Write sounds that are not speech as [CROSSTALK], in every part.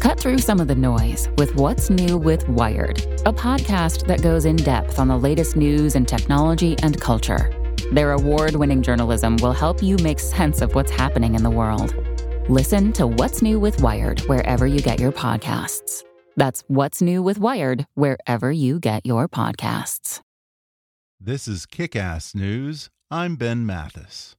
Cut through some of the noise with What's New with Wired, a podcast that goes in depth on the latest news and technology and culture. Their award winning journalism will help you make sense of what's happening in the world. Listen to What's New with Wired wherever you get your podcasts. That's What's New with Wired wherever you get your podcasts. This is Kick Ass News. I'm Ben Mathis.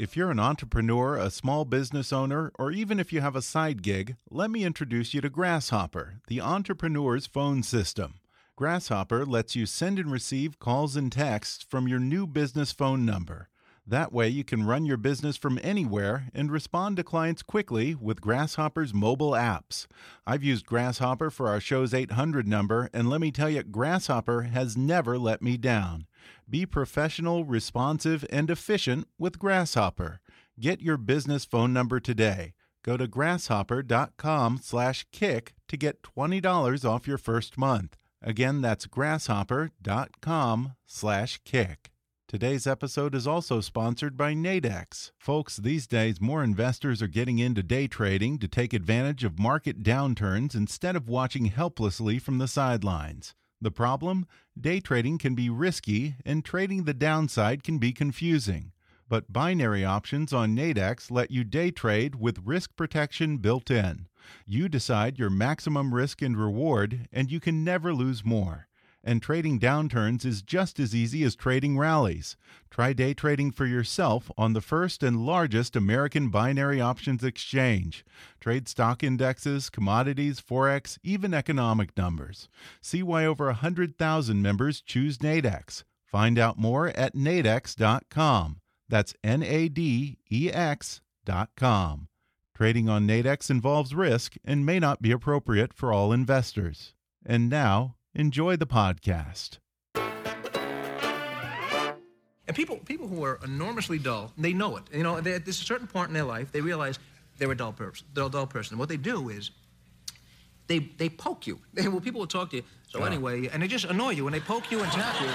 If you're an entrepreneur, a small business owner, or even if you have a side gig, let me introduce you to Grasshopper, the entrepreneur's phone system. Grasshopper lets you send and receive calls and texts from your new business phone number. That way, you can run your business from anywhere and respond to clients quickly with Grasshopper's mobile apps. I've used Grasshopper for our show's 800 number, and let me tell you, Grasshopper has never let me down. Be professional, responsive, and efficient with Grasshopper. Get your business phone number today. Go to grasshopper.com/kick to get $20 off your first month. Again, that's grasshopper.com/kick. Today's episode is also sponsored by Nadex. Folks, these days more investors are getting into day trading to take advantage of market downturns instead of watching helplessly from the sidelines. The problem? Day trading can be risky and trading the downside can be confusing. But binary options on Nadex let you day trade with risk protection built in. You decide your maximum risk and reward, and you can never lose more. And trading downturns is just as easy as trading rallies. Try day trading for yourself on the first and largest American binary options exchange. Trade stock indexes, commodities, forex, even economic numbers. See why over 100,000 members choose Nadex. Find out more at nadex.com. That's N A D E X.com. Trading on Nadex involves risk and may not be appropriate for all investors. And now, Enjoy the podcast. And people, people who are enormously dull, they know it. You know, they, at this certain point in their life, they realize they're a dull person. They're a dull person. And what they do is they they poke you. They, [LAUGHS] well, people will talk to you. So anyway, and they just annoy you, and they poke you and tap you,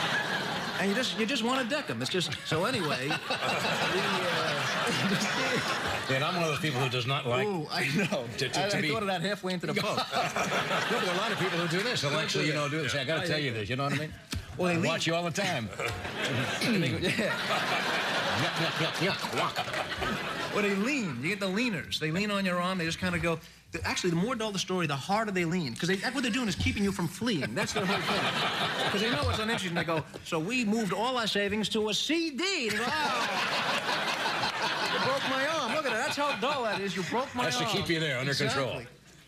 and you just you just want to deck them. It's just so anyway. [LAUGHS] the, uh, [LAUGHS] And I'm one of those people who does not like. Ooh, I know. To- to- I, to I be- thought of that halfway into the [LAUGHS] poke. No, there are a lot of people who do this. They'll actually, you know, do this. I got to tell you this. You know what I mean? [LAUGHS] Well, they I leave- watch you all the time. yeah. Walk. They lean. You get the leaners. They lean on your arm. They just kind of go. Actually, the more dull the story, the harder they lean. Because they, what they're doing is keeping you from fleeing. That's their whole thing. Because they know it's uninteresting. They go, so we moved all our savings to a CD. And go, oh, you broke my arm. Look at it. That's how dull that is. You broke my That's to keep you there, under control.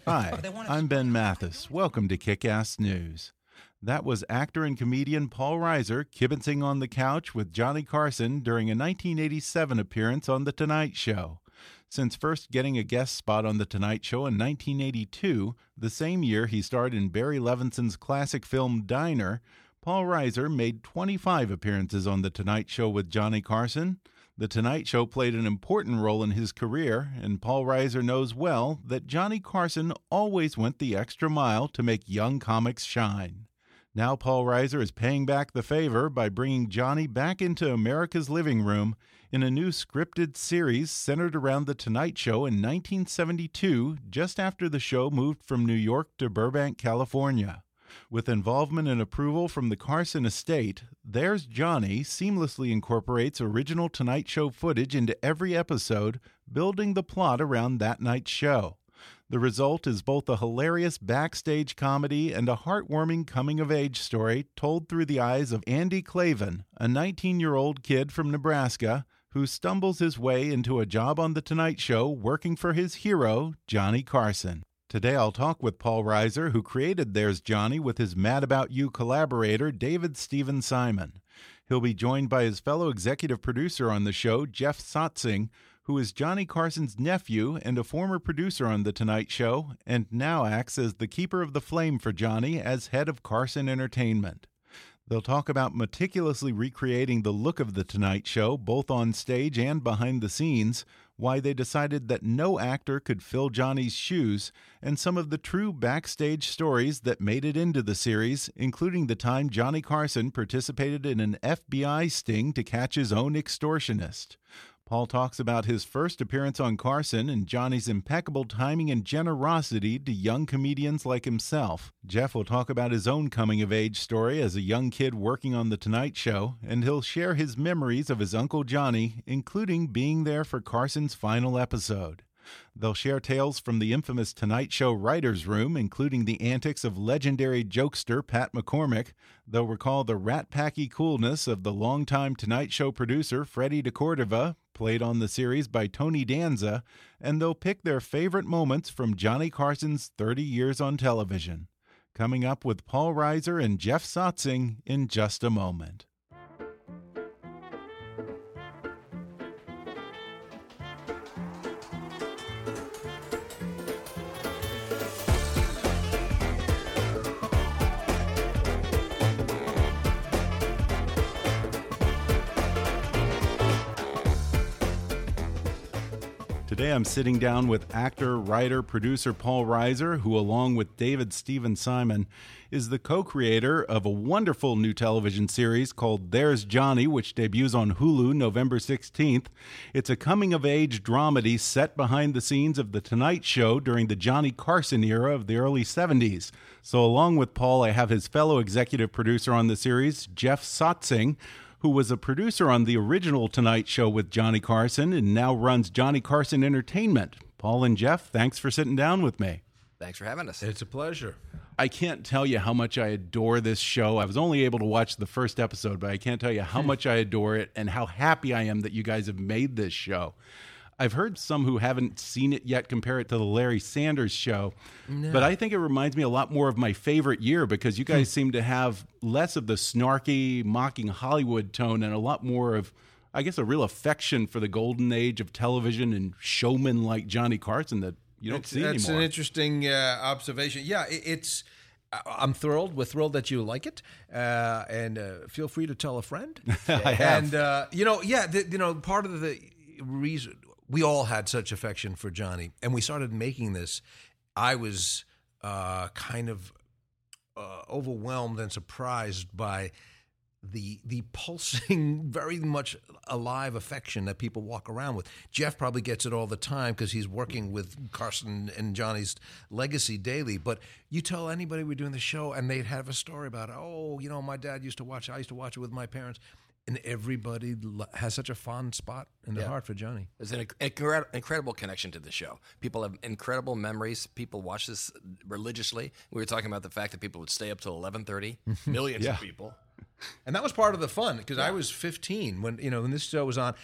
Hi, I'm Ben Mathis. Welcome to Kick Ass News. That was actor and comedian Paul Reiser kibitzing on the couch with Johnny Carson during a 1987 appearance on The Tonight Show. Since first getting a guest spot on The Tonight Show in 1982, the same year he starred in Barry Levinson's classic film Diner, Paul Reiser made 25 appearances on The Tonight Show with Johnny Carson. The Tonight Show played an important role in his career, and Paul Reiser knows well that Johnny Carson always went the extra mile to make young comics shine. Now Paul Reiser is paying back the favor by bringing Johnny back into America's living room in a new scripted series centered around The Tonight Show in 1972, just after the show moved from New York to Burbank, California. With involvement and approval from the Carson estate, There's Johnny seamlessly incorporates original Tonight Show footage into every episode, building the plot around that night's show. The result is both a hilarious backstage comedy and a heartwarming coming of age story told through the eyes of Andy Clavin, a 19 year old kid from Nebraska who stumbles his way into a job on The Tonight Show working for his hero, Johnny Carson. Today I'll talk with Paul Reiser, who created There's Johnny with his Mad About You collaborator, David Steven Simon. He'll be joined by his fellow executive producer on the show, Jeff Sotzing, who is Johnny Carson's nephew and a former producer on The Tonight Show, and now acts as the keeper of the flame for Johnny as head of Carson Entertainment. They'll talk about meticulously recreating the look of The Tonight Show, both on stage and behind the scenes, why they decided that no actor could fill Johnny's shoes, and some of the true backstage stories that made it into the series, including the time Johnny Carson participated in an FBI sting to catch his own extortionist. Paul talks about his first appearance on Carson and Johnny's impeccable timing and generosity to young comedians like himself. Jeff will talk about his own coming of age story as a young kid working on The Tonight Show, and he'll share his memories of his Uncle Johnny, including being there for Carson's final episode. They'll share tales from the infamous Tonight Show writer's room, including the antics of legendary jokester Pat McCormick. They'll recall the rat packy coolness of the longtime Tonight Show producer Freddie DeCordova, played on the series by Tony Danza, and they'll pick their favorite moments from Johnny Carson's 30 years on television. Coming up with Paul Reiser and Jeff Sotzing in just a moment. Today I'm sitting down with actor, writer, producer Paul Reiser, who, along with David Steven Simon, is the co creator of a wonderful new television series called There's Johnny, which debuts on Hulu November 16th. It's a coming of age dramedy set behind the scenes of The Tonight Show during the Johnny Carson era of the early 70s. So, along with Paul, I have his fellow executive producer on the series, Jeff Sotzing who was a producer on the original Tonight Show with Johnny Carson and now runs Johnny Carson Entertainment. Paul and Jeff, thanks for sitting down with me. Thanks for having us. It's a pleasure. I can't tell you how much I adore this show. I was only able to watch the first episode, but I can't tell you how hmm. much I adore it and how happy I am that you guys have made this show. I've heard some who haven't seen it yet compare it to the Larry Sanders show, no. but I think it reminds me a lot more of my favorite year because you guys hmm. seem to have less of the snarky, mocking Hollywood tone and a lot more of, I guess, a real affection for the golden age of television and showmen like Johnny Carson that you don't that's, see that's anymore. an interesting uh, observation. Yeah, it, it's. I'm thrilled. We're thrilled that you like it, uh, and uh, feel free to tell a friend. [LAUGHS] I have. And uh, you know, yeah, the, you know, part of the reason we all had such affection for Johnny, and we started making this. I was uh, kind of uh, overwhelmed and surprised by the the pulsing, [LAUGHS] very much alive affection that people walk around with. Jeff probably gets it all the time because he's working with Carson and Johnny's legacy daily. But you tell anybody we're doing the show, and they'd have a story about, oh, you know, my dad used to watch. I used to watch it with my parents and everybody has such a fond spot in their yeah. heart for Johnny. There's an incre- incredible connection to the show. People have incredible memories. People watch this religiously. We were talking about the fact that people would stay up till 11:30. [LAUGHS] Millions yeah. of people. And that was part of the fun because yeah. I was 15 when you know when this show was on.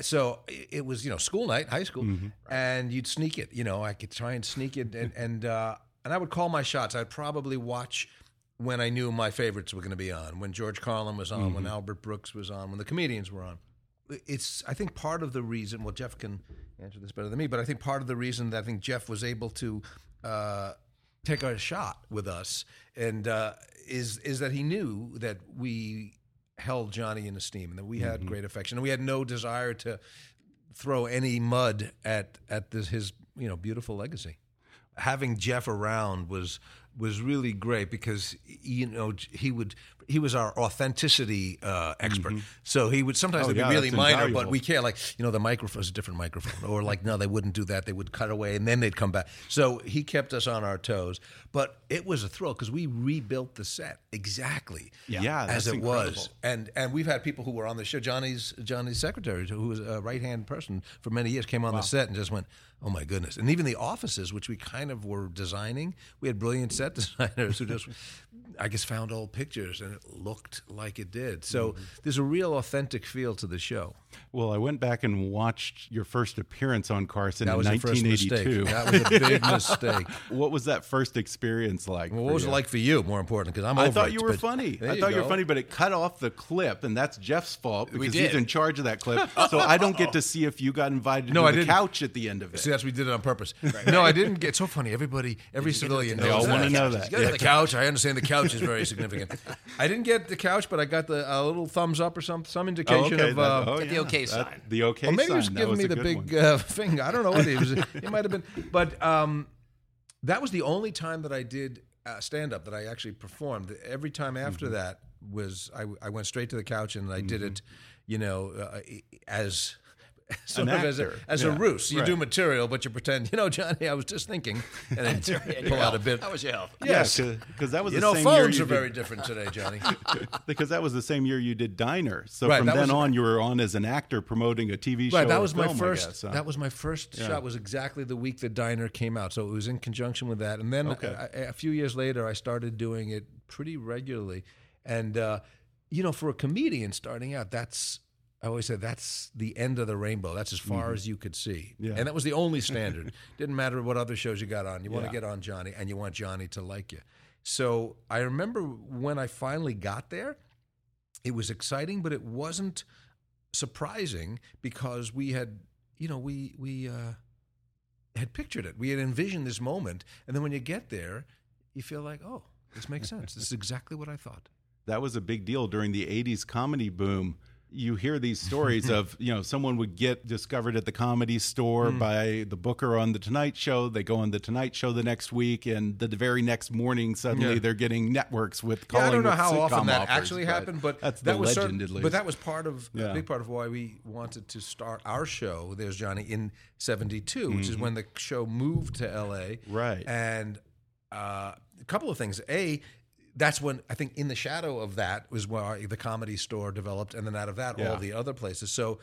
So it was you know school night, high school, mm-hmm. and you'd sneak it. You know, I could try and sneak it, and and uh, and I would call my shots. I'd probably watch when I knew my favorites were going to be on, when George Carlin was on, mm-hmm. when Albert Brooks was on, when the comedians were on. It's I think part of the reason. Well, Jeff can answer this better than me, but I think part of the reason that I think Jeff was able to uh, take a shot with us and uh, is is that he knew that we held Johnny in esteem and that we had mm-hmm. great affection and we had no desire to throw any mud at at this, his you know beautiful legacy. Having Jeff around was was really great because you know he would he was our authenticity uh, expert. Mm-hmm. So he would sometimes oh, yeah, be really minor, invaluable. but we can't like you know the microphone is a different microphone, or like no, they wouldn't do that. They would cut away and then they'd come back. So he kept us on our toes. But it was a thrill because we rebuilt the set exactly yeah, as it incredible. was. And and we've had people who were on the show. Johnny's Johnny's secretary, who was a right hand person for many years, came on wow. the set and just went, "Oh my goodness!" And even the offices, which we kind of were designing, we had brilliant set [LAUGHS] designers who just, I guess, found old pictures and it looked like it did. So mm-hmm. there's a real authentic feel to the show. Well, I went back and watched your first appearance on Carson That in was first 1982. mistake. That was a big [LAUGHS] mistake. what was that first experience like? Well, what was you? it like for you? More important, because I'm I thought it, you were funny. I thought you were funny, but it cut off the clip, and that's Jeff's fault because he's in charge of that clip. [LAUGHS] so I don't get to see if you got invited No, to I the didn't. couch at the end of it. See, that's we did it on purpose. No, I didn't get. It's so funny. Everybody, every civilian They all wanna know that. To [LAUGHS] Yeah, the couch. I understand the couch is very significant. I didn't get the couch, but I got the a little thumbs up or some some Oh, indication of. Uh, oh, that- Get the yeah. okay That- sign. The okay or maybe he was sign. That giving me the big one. uh, [LAUGHS] finger. I don't know what it was. [LAUGHS] It might have been, but um, that was the only time that I did uh, stand up that I actually performed. Every time after Mm-hmm. that was I, I went straight to the couch and I did it, you know, uh, as. [LAUGHS] Sort An of as a, actor. as a ruse. You do material, but you pretend, you know, Johnny, I was just thinking. [LAUGHS] And then pull out a bit. How was your health? Yes. because that was You the know, same phones year are you very did, different today, Johnny. [LAUGHS] because that was the same year you did Diner. So Right, from then was- on, you were on as an actor promoting a TV show. Right, that or was my film, first. guess, huh? That was my first shot. Was exactly the week the diner came out, so it was in conjunction with that. And then Okay. a, a few years later, I started doing it pretty regularly. And uh, you know, for a comedian starting out, that's I always said that's the end of the rainbow. That's as far as you could see, Mm-hmm. Yeah. and that was the only [LAUGHS] standard. Didn't matter what other shows you got on. You want to get on Johnny, and you want Johnny to like you. So I remember when I finally got there, it was exciting, but it wasn't surprising because we had, you know, we we uh, had pictured it. We had envisioned this moment, and then when you get there, you feel like, oh, this makes sense. This is exactly what I thought. that was a big deal during the 80s comedy boom you hear these stories of [LAUGHS] you know someone would get discovered at the comedy store Hmm. by the booker on the tonight show they go on the tonight show the next week and the, the very next morning suddenly Yeah. they're getting networks with Yeah, calling I don't know how often that offers, actually happened, but that's that was legend certain- at least But that was part of Yeah. a big part of why we wanted to start our show. There's Johnny in '72, which is when the show moved to L.A. Mm-hmm. Right. and uh, a couple of things. A that's when I think in the shadow of that was where the comedy store developed, and then out of that, Yeah. all the other places. So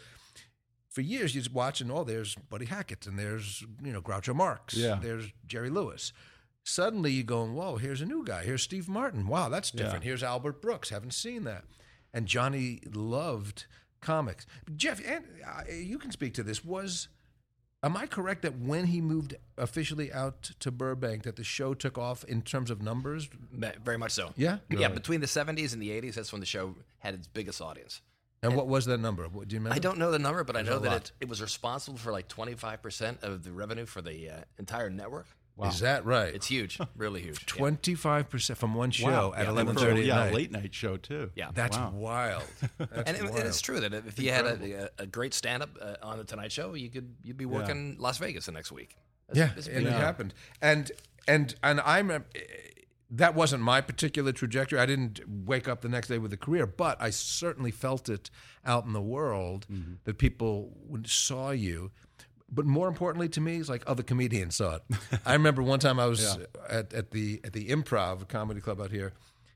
for years, you're watching. Oh, there's Buddy Hackett, and there's you know Groucho Marx. Yeah. There's Jerry Lewis. Suddenly, you're going, whoa, here's a new guy. Here's Steve Martin. Wow, that's different. Here's Albert Brooks. Haven't seen that. And Johnny loved comics. Jeff, and uh, you can speak to this. Was Am I correct that when he moved officially out to Burbank, that the show took off in terms of numbers? Very much so. Yeah? Yeah, between the 70s and the 80s, that's when the show had its biggest audience. And what was that number? What, do you remember? I don't know the number, but I know that it, it was responsible for like 25% of the revenue for the uh, entire network. Is that right? It's huge, really huge. [LAUGHS] Twenty-five percent from one show Wow. at Yeah, eleven For a- thirty yeah night. late night show too Yeah. That's Wow. wild. [LAUGHS] That's And, it, and it's true that if you had a, a great stand-up uh, on the Tonight Show, you could you'd be working Las Vegas the next week. That's- yeah, that's and it deal. happened. And and and I'm uh, that wasn't my particular trajectory. I didn't wake up the next day with a career, but I certainly felt it out in the world Mm-hmm. that people saw you. But more importantly to me, is like other comedians saw it. I remember one time I was [LAUGHS] at, at the at the Improv Comedy Club out here.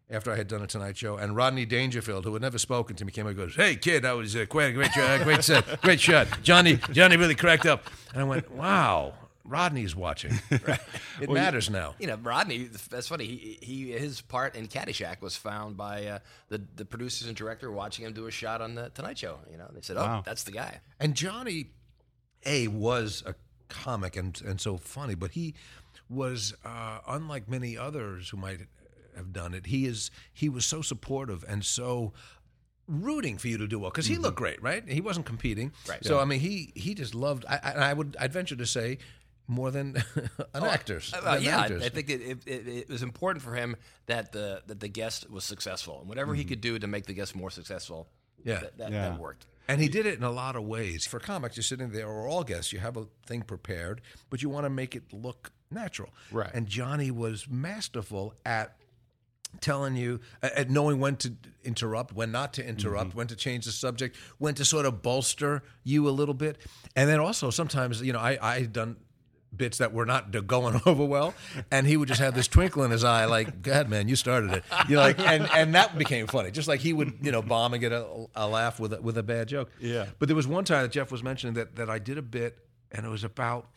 After I had done a Tonight Show, and Rodney Dangerfield, who had never spoken to me, came up and goes, "Hey kid, that was uh, quite a great, uh, great set, great shot. Johnny, Johnny really cracked up." And I went, "Wow, Rodney's watching. [LAUGHS] It matters now." You know, Rodney. That's funny. He, he his part in Caddyshack was found by uh, the the producers and director watching him do a shot on the Tonight Show. You know, they said, "Oh, Wow. that's the guy." And Johnny, a was a comic and and so funny, but he was uh, unlike many others who might have done it. He is he was so supportive and so rooting for you to do well because he looked great, right? He wasn't competing, Right. So I mean, he he just loved. I, I, I would I'd venture to say more than [LAUGHS] an actor's. Uh, yeah, I, actors. I think it, it, it was important for him that the that the guest was successful, and whatever he could do to make the guest more successful, Yeah. that, that, Yeah. that worked. And he did it in a lot of ways. For comics, you're sitting there, or all guests, you have a thing prepared, but you want to make it look natural. Right. And Johnny was masterful at telling you, at knowing when to interrupt, when not to interrupt, mm-hmm. when to change the subject, when to sort of bolster you a little bit. And then also sometimes, you know, I, I had done bits that were not going [LAUGHS] over well, and he would just have this twinkle in his eye, like, God, man, you started it." You know, like, and and that became funny. Just like he would, you know, bomb and get a, a laugh with a, with a bad joke. Yeah. But there was one time that Jeff was mentioning that that I did a bit, and it was about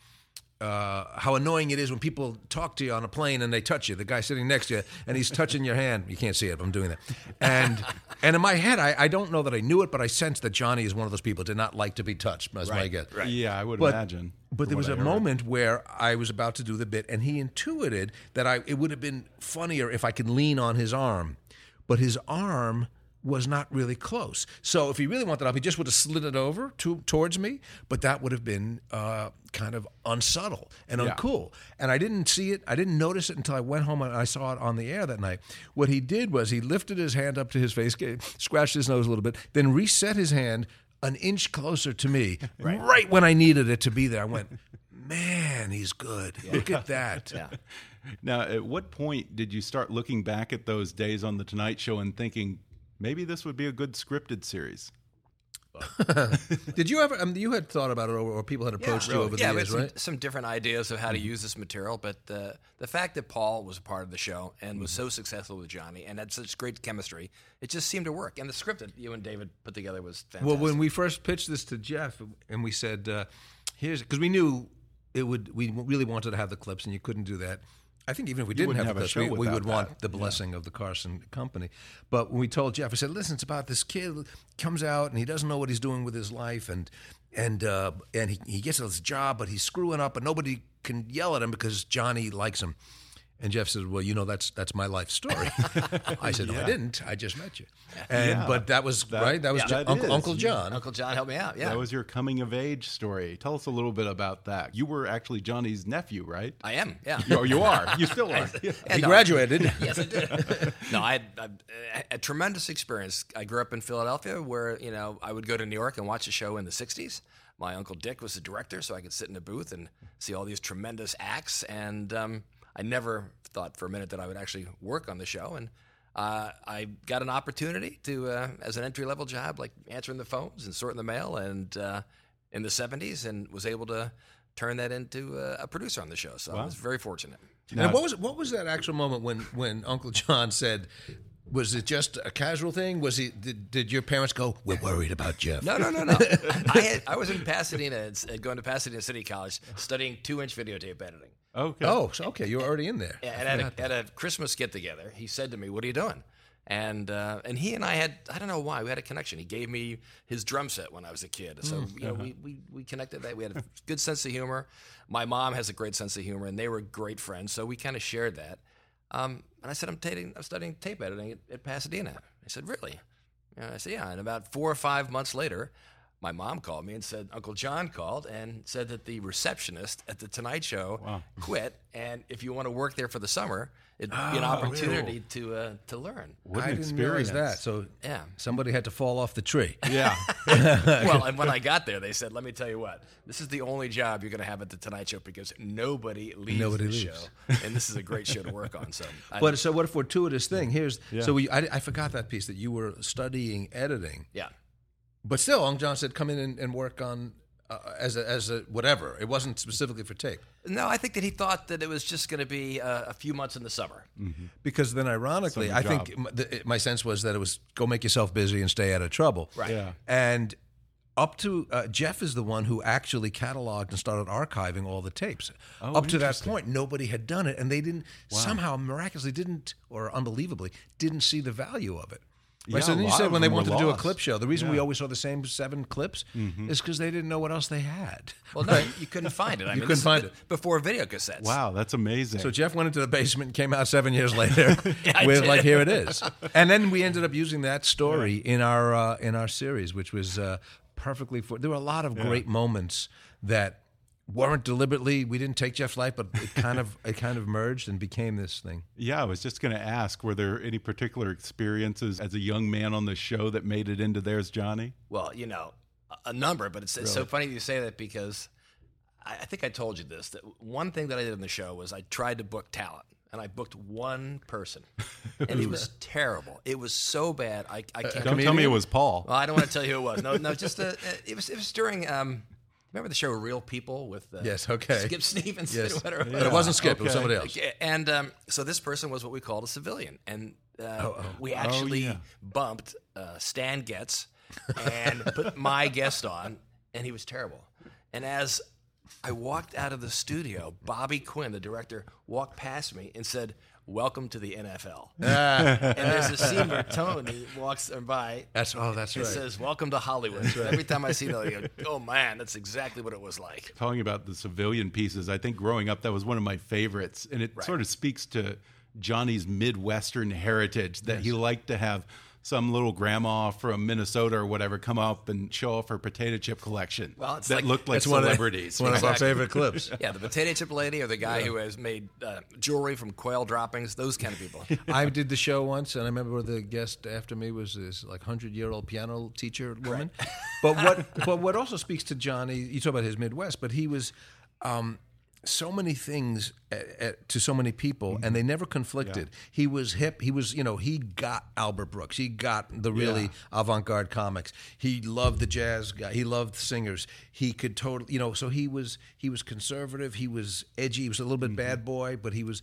uh, how annoying it is when people talk to you on a plane and they touch you. The guy sitting next to you and he's touching your hand. You can't see it, but I'm doing that. And [LAUGHS] and in my head, I, I don't know that I knew it, but I sensed that Johnny is one of those people did not like to be touched. As my guess. Yeah, I would But- imagine. But there was what a I heard. moment where I was about to do the bit, and he intuited that I it would have been funnier if I could lean on his arm, but his arm was not really close. So if he really wanted up, he just would have slid it over to towards me. But that would have been uh, kind of unsubtle and Yeah. uncool. And I didn't see it. I didn't notice it until I went home and I saw it on the air that night. What he did was he lifted his hand up to his face, scratched his nose a little bit, then reset his hand an inch closer to me, [LAUGHS] right. when I needed it to be there. I went, man, he's good. Look at that. [LAUGHS] Now, at what point did you start looking back at those days on the Tonight Show and thinking maybe this would be a good scripted series? [LAUGHS] Did you ever? Um, you had thought about it, or, or people had approached you over the yeah, we years, had some, right? Mm-hmm. some different ideas of how to use this material, but uh, the fact that Paul was a part of the show and was Mm-hmm. so successful with Johnny and had such great chemistry, it just seemed to work. And the script that you and David put together was fantastic. Well, when we first pitched this to Jeff, and we said, uh, "Here's," because we knew it would. We really wanted to have the clips, and you couldn't do that. I think even if we didn't have, have show we, we would want the blessing of the Carson company. But when we told Jeff, I said, "Listen, it's about this kid comes out and he doesn't know what he's doing with his life, and and uh, and he, he gets this job, but he's screwing up, and nobody can yell at him because Johnny likes him." And Jeff says, "Well, you know that's that's my life story." [LAUGHS] I said, "No, I didn't. I just met you." And Yeah. but that was right. That was yeah, Jo- that Uncle. Uncle John. Uncle John helped me out. Yeah, That was your coming of age story. Tell us a little bit about that. You were actually Johnny's nephew, right? I am. Yeah. Oh, you are. You still are. [LAUGHS] Yeah, he no, graduated. [LAUGHS] yes, I did. no, I had a, a tremendous experience. I grew up in Philadelphia, where you know I would go to New York and watch a show in the '60s. My uncle Dick was the director, so I could sit in a booth and see all these tremendous acts. And um, I never thought for a minute that I would actually work on the show. And uh, I got an opportunity to, uh, as an entry level job, like answering the phones and sorting the mail, and uh, in the '70s, and was able to turn that into uh, a producer on the show. So I was very fortunate. And what was what was that actual moment when when Uncle John said? Was it just a casual thing? Was he? Did, did your parents go? We're worried about Jeff. No, no, no, no. [LAUGHS] I, had, I was in Pasadena, uh, going to Pasadena City College, studying two-inch videotape editing. Okay. Oh, so, okay. You were already in there. And at a, at a Christmas get-together, he said to me, "What are you doing?" And uh, and he and I had I don't know why we had a connection. He gave me his drum set when I was a kid, so you know we, we we connected that. We had a good sense of humor. My mom has a great sense of humor, and they were great friends, so we kind of shared that. Um, and I said, I'm, taking, I'm studying tape editing at, at Pasadena. He said, Really? And I said, Yeah. And about four or five months later, my mom called me and said, Uncle John called and said that the receptionist at the Tonight Show quit. And if you want to work there for the summer, it'd be an opportunity to, uh, to learn. What I an didn't experience. that. So Yeah. somebody had to fall off the tree. [LAUGHS] Yeah. [LAUGHS] well, and when I got there, they said, "Let me tell you what. This is the only job you're going to have at the Tonight Show because nobody leaves Nobody the leaves. show, and this is a great show to work on." So, [LAUGHS] I, But so what a fortuitous thing. Here's so we, I, I forgot that piece that you were studying editing, yeah, but still, Uncle John said come in and, and work on uh, as a, as a whatever. It wasn't specifically for tape. no, I think that he thought that it was just going to be uh, a few months in the summer. Because then, ironically, Summer I think m- the, my sense was that it was go make yourself busy and stay out of trouble. Right. Yeah. And up to uh, Jeff is the one who actually cataloged and started archiving all the tapes. Oh, up to that interesting. point, nobody had done it, and they didn't somehow miraculously didn't or unbelievably didn't see the value of it. Right? Yeah, so then you said when they them were wanted to do a clip show, the reason we always saw the same seven clips is because they didn't know what else they had. Well, no, you couldn't find it. I You mean, couldn't find it. before video cassettes. Wow, that's amazing. So Jeff went into the basement and came out seven years later [LAUGHS] I with like here it is, and then we ended up using that story in our uh, in our series, which was uh, perfectly. For, there were a lot of great moments that weren't deliberately. We didn't take Jeff's life, but it kind of it kind of merged and became this thing. yeah, I was just going to ask were there any particular experiences as a young man on the show that made it into There's Johnny? Well, you know, a- a number, but it's, it's so funny you say that because I, I think I told you this that one thing that I did on the show was I tried to book talent. And I booked one person, [LAUGHS] and it was terrible. It was so bad. I, I can't. Don't tell me it was Paul. Well, I don't want to tell you who it was. No, no, just uh, it was. It was during. Um, remember the show Real People with uh, Yes, okay. Skip Stevens. Yes. whatever. But it wasn't Skip; it was somebody else. Okay, And um, so this person was what we called a civilian, and uh, Oh, we actually yeah. bumped uh, Stan Getz and put my guest on, and he was terrible. And as I walked out of the studio. Bobby Quinn, the director, walked past me and said, "Welcome to the NFL." [LAUGHS] Ah. and there's a scene where Tony walks by. That's oh, that's It right. says, "Welcome to Hollywood." Every time I see that, I go, "Oh man, that's exactly what it was like." Talking about the civilian pieces, I think growing up that was one of my favorites, and it Right. sort of speaks to Johnny's Midwestern heritage that he liked to have some little grandma from Minnesota or whatever come up and show off her potato chip collection Well, it's that like- looked like That's one of, celebrities. it's one of our favorite clips. [LAUGHS] Yeah, the potato chip lady or the guy who has made uh, jewelry from quail droppings. Those kind of people. [LAUGHS] I did the show once, and I remember the guest after me was this like hundred year old piano teacher woman. [LAUGHS] But what but what also speaks to Johnny, you talk about his Midwest, but he was um, so many things at, at, to so many people, and they never conflicted. He was hip. He was you know he got Albert Brooks. He got the really avant garde comics. He loved the jazz guy. He loved singers. He could totally you know so he was he was conservative. He was edgy. He was a little bit bad boy, but he was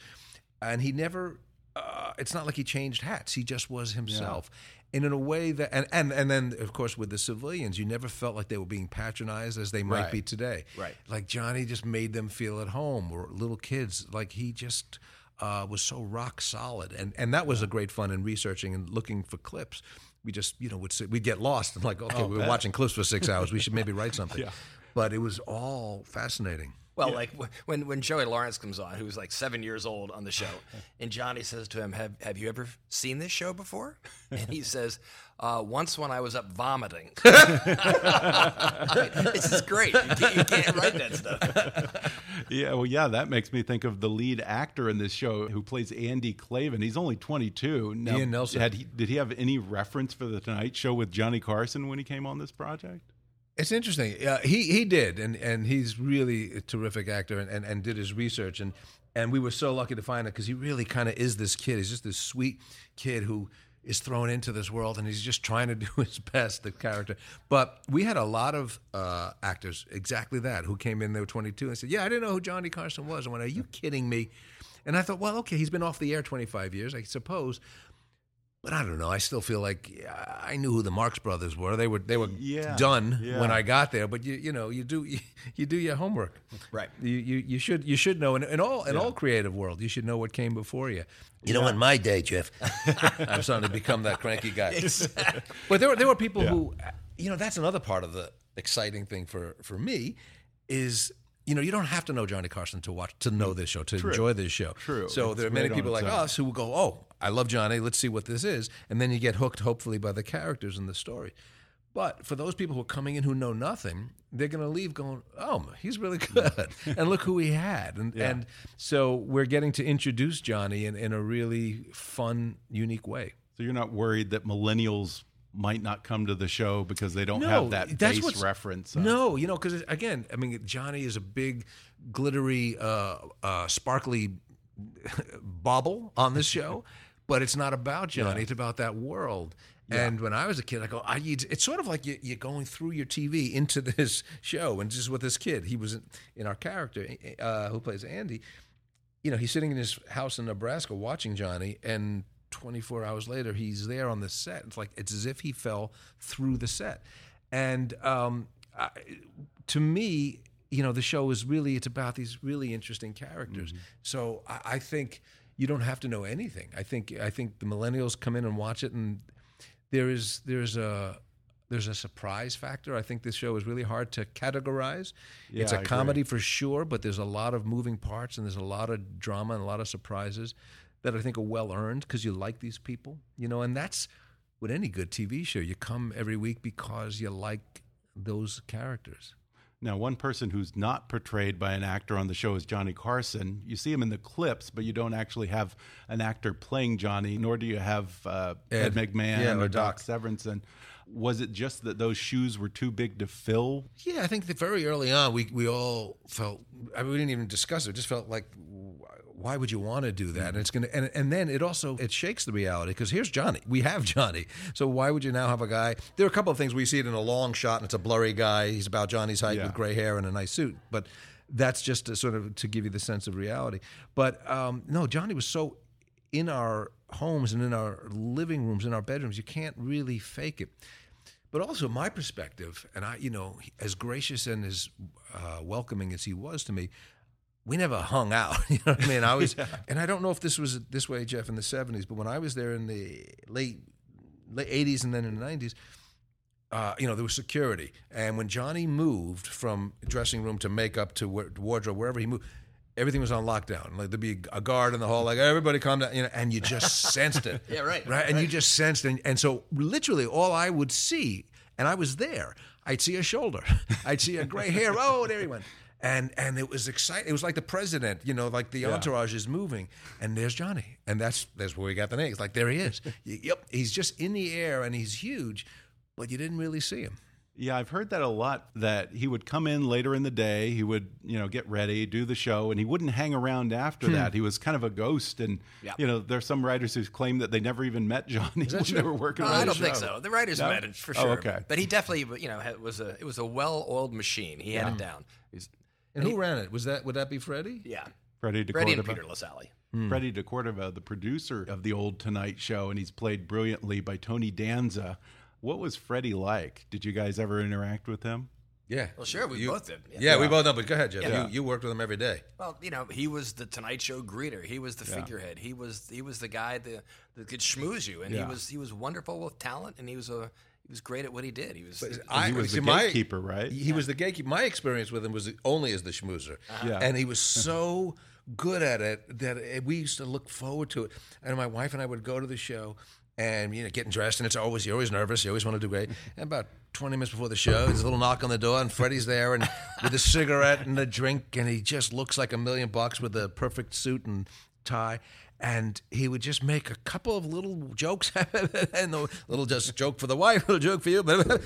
and he never uh, it's not like he changed hats he just was himself and in a way that and, and and then of course with the civilians you never felt like they were being patronized as they might Right. be today. Right. like johnny just made them feel at home or little kids like he just uh, was so rock solid. And and that was a great fun in researching and looking for clips. We just you know would sit, we'd get lost and like okay we were watching clips for six hours. We should maybe write [LAUGHS] something. Yeah. but it was all fascinating Well, like when when Joey Lawrence comes on, who's like seven years old on the show, [LAUGHS] and Johnny says to him, "Have Have you ever seen this show before?" And he says, uh, "Once when I was up vomiting." [LAUGHS] this is great. You can't, you can't write that stuff. [LAUGHS] Yeah, well, yeah, that makes me think of the lead actor in this show who plays Andy Clavin. He's only 22. Now, Ian Nelson. Had he, did he have any reference for the Tonight Show with Johnny Carson when he came on this project? It's interesting. Uh, he he did, and and he's really a terrific actor, and, and, and did his research, and and we were so lucky to find it because he really kind of is this kid. He's just this sweet kid who is thrown into this world, and he's just trying to [LAUGHS] do his best. The character, but we had a lot of uh, actors exactly that who came in. They were 22 and said, "Yeah, I didn't know who Johnny Carson was." I went, "Are you kidding me?" And I thought, well, okay, he's been off the air 25 years, I suppose. But I don't know. I still feel like yeah, I knew who the Marx Brothers were. They were they were Yeah, done yeah. when I got there. But you you know you do you, you do your homework. Right. You you, you should you should know in, in all in all creative world you should know what came before you. You know, in my day, Jeff, I'm starting to become that cranky guy. But there were there were people who, you know, that's another part of the exciting thing for for me, is you know you don't have to know Johnny Carson to watch to know this show to enjoy this show. True. So It's there are many great people like own. us who will go, oh, I love Johnny. Let's see what this is, and then you get hooked, hopefully, by the characters in the story. But for those people who are coming in who know nothing, they're going to leave going, "Oh, he's really good," [LAUGHS] and look who he had. And and so we're getting to introduce Johnny in, in a really fun, unique way. So you're not worried that millennials might not come to the show because they don't No, have that that's base reference. No, you know, because again, I mean, Johnny is a big, glittery, uh, uh, sparkly bauble on this show, [LAUGHS] but it's not about Johnny. It's about that world. And when I was a kid, I go, I, it's it's sort of like you, you're going through your TV into [LAUGHS] this show, and just with this kid, he was in, in our character uh, who plays Andy. You know, he's sitting in his house in Nebraska watching Johnny, and 24 hours later, he's there on the set. It's like it's as if he fell through the set. And um, I, to me, you know, the show is really it's about these really interesting characters. So I, I think you don't have to know anything. I think I think the millennials come in and watch it, and there is there's a there's a surprise factor. I think this show is really hard to categorize. it's Yeah, a I agree. comedy for sure, but there's a lot of moving parts and there's a lot of drama and a lot of surprises that I think are well earned because you like these people, you know, and that's with any good TV show. You come every week because you like those characters. Now, one person who's not portrayed by an actor on the show is Johnny Carson. You see him in the clips, but you don't actually have an actor playing Johnny, nor do you have uh, Ed, Ed- McMahon yeah, or or Doc Doc. Severinsen. Was it just that those shoes were too big to fill? Yeah, I think that very early on, we we all felt. I mean, we didn't even discuss it. It just felt like, why would you want to do that? And it's gonna. And, and then it also it shakes the reality because here's Johnny. We have [LAUGHS] Johnny. So why would you now have a guy? There are a couple of things we see it in a long shot and it's a blurry guy. He's about Johnny's height Yeah. with gray hair and a nice suit, but. That's just to sort of to give you the sense of reality. But um, no, Johnny was so in our homes and in our living rooms, in our bedrooms, you can't really fake it. but also my perspective, and I, you know, as gracious and as uh, welcoming as he was to me, we never hung out. [LAUGHS] You know what I mean? I was, [LAUGHS] and I don't know if this was this way, Jeff, in the '70s, but when I was there in the late late '80s and then in the '90s, uh, you know, there was security. And when Johnny moved from dressing room to makeup to wardrobe, wherever he moved, everything was on lockdown. Like there'd be a guard in the hall, like everybody calm down, you know, and you just [LAUGHS] sensed it. Yeah, right, Right, and you just sensed, and, and so literally all I would see, and I was there, I'd see a shoulder, I'd see a gray hair. Oh, there he went. And and it was exciting. It was like the president, you know, like the entourage is moving, and there's Johnny, and that's that's where we got the name. It's like there he is. [LAUGHS] Yep, he's just in the air, and he's huge, but you didn't really see him. Yeah, I've heard that a lot. That he would come in later in the day, he would, you know, get ready, do the show, and he wouldn't hang around after hmm. that. He was kind of a ghost, and Yeah. you know, there's some writers who claim that they never even met Johnny [LAUGHS] when they were working. No, on I don't think so. The writers No? met it for Oh, sure. okay. But he definitely, you know, was a it was a well-oiled machine. He had it down. He's, And who ran it? Was that would that be Freddie? yeah, Freddie Freddie and DeCordova. Peter Lassally. Hmm. Freddie DeCordova, the producer of the old Tonight Show, and he's played brilliantly by Tony Danza. What was Freddie like? Did you guys ever interact with him? Yeah. Well, sure, we You- both did. Yeah, we both know. But go ahead, Jeff. Yeah. You, you worked with him every day. Well, you know, he was the Tonight Show greeter. He was the figurehead. He was he was the guy that, that could schmooze you, and Yeah. he was he was wonderful with talent, and he was a he was great at what he did. He was I, he was the see, my- gatekeeper, right? He was the gatekeeper. My experience with him was only as the schmoozer, uh-huh. Yeah. and he was [LAUGHS] so good at it that it- we used to look forward to it. And my wife and I would go to the show. And you know, getting dressed, and it's always you're always nervous. You always want to do great. [LAUGHS] And about 20 minutes before the show, there's a little knock on the door, and Freddie's there, and [LAUGHS] with a cigarette and a drink, and he just looks like a million bucks with a perfect suit and tie. And he would just make a couple of little jokes, [LAUGHS] and a little just joke for the wife, a little joke for you. But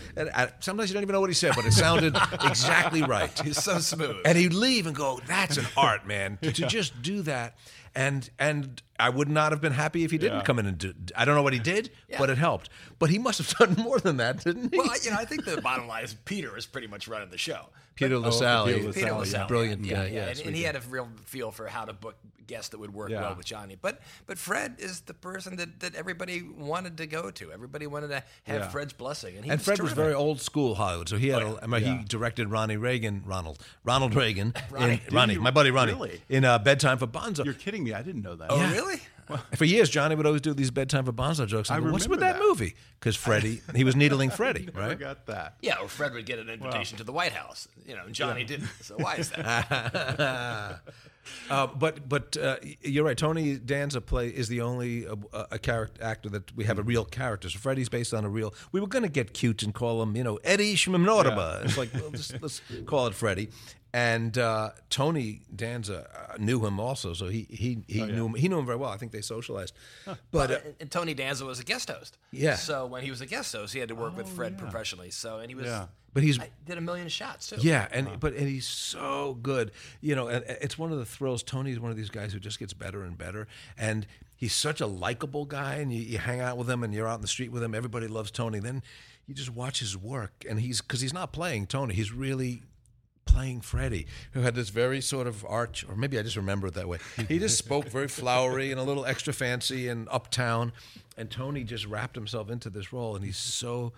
sometimes you don't even know what he said, but it sounded exactly right. [LAUGHS] he's so smooth. And he'd leave and go, "That's an art, man." [LAUGHS] To, to just do that, and and I would not have been happy if he didn't Yeah. come in and do. I don't know what he did, but it helped. But he must have done more than that, didn't he? well, you know, I think the bottom line is Peter is pretty much running the show. Peter Peter Lassally, Lassally, Peter yeah. Lassally, brilliant yeah, guy. yeah, Yeah, and, and he had a real feel for how to book guests that would work Yeah. well with Johnny. But but Fred is the person that, that everybody wanted to go to. Everybody wanted to have Yeah. Fred's blessing, and he And was Fred was very old school Hollywood, so he had. a, I mean, Yeah. he directed Ronnie Reagan, Ronald, Ronald Reagan, Ronnie. in, Ronnie, you? my buddy Ronnie, Really? in uh, Bedtime for Bonzo. You're kidding me. I didn't know that. Oh, really? [LAUGHS] For years, Johnny would always do these bedtime for Bonzo jokes. I I go, What's with that, that. movie? Because Freddie, he was needling [LAUGHS] Freddie, I right? got that. Yeah, or Fred would get an invitation to the White House. You know, and Johnny didn't. So why is that? [LAUGHS] Uh, but but uh, you're right. Tony Danza play is the only uh, a character actor that we have a real character. So Freddie's based on a real. We were going to get cute and call him, you know, Eddie Schmimnorba. It's like well, just, let's call it Freddie. And uh, Tony Danza uh, knew him also, so he he he knew him. He knew him very well. I think they socialized. But uh, and, and Tony Danza was a guest host. Yeah. So when he was a guest host, he had to work with Fred professionally. So and he was. Yeah. but he's I did a million shots too. Yeah, and but and he's so good. You know, and it's one of the thrills. Tony's one of these guys who just gets better and better, and he's such a likable guy. And you, you hang out with him, and you're out in the street with him. Everybody loves Tony. Then you just watch his work, and he's because he's not playing Tony. He's really playing Freddie, who had this very sort of arch, or maybe I just remember it that way. He just [LAUGHS] spoke very flowery and a little extra fancy and uptown, and Tony just wrapped himself into this role, and he's so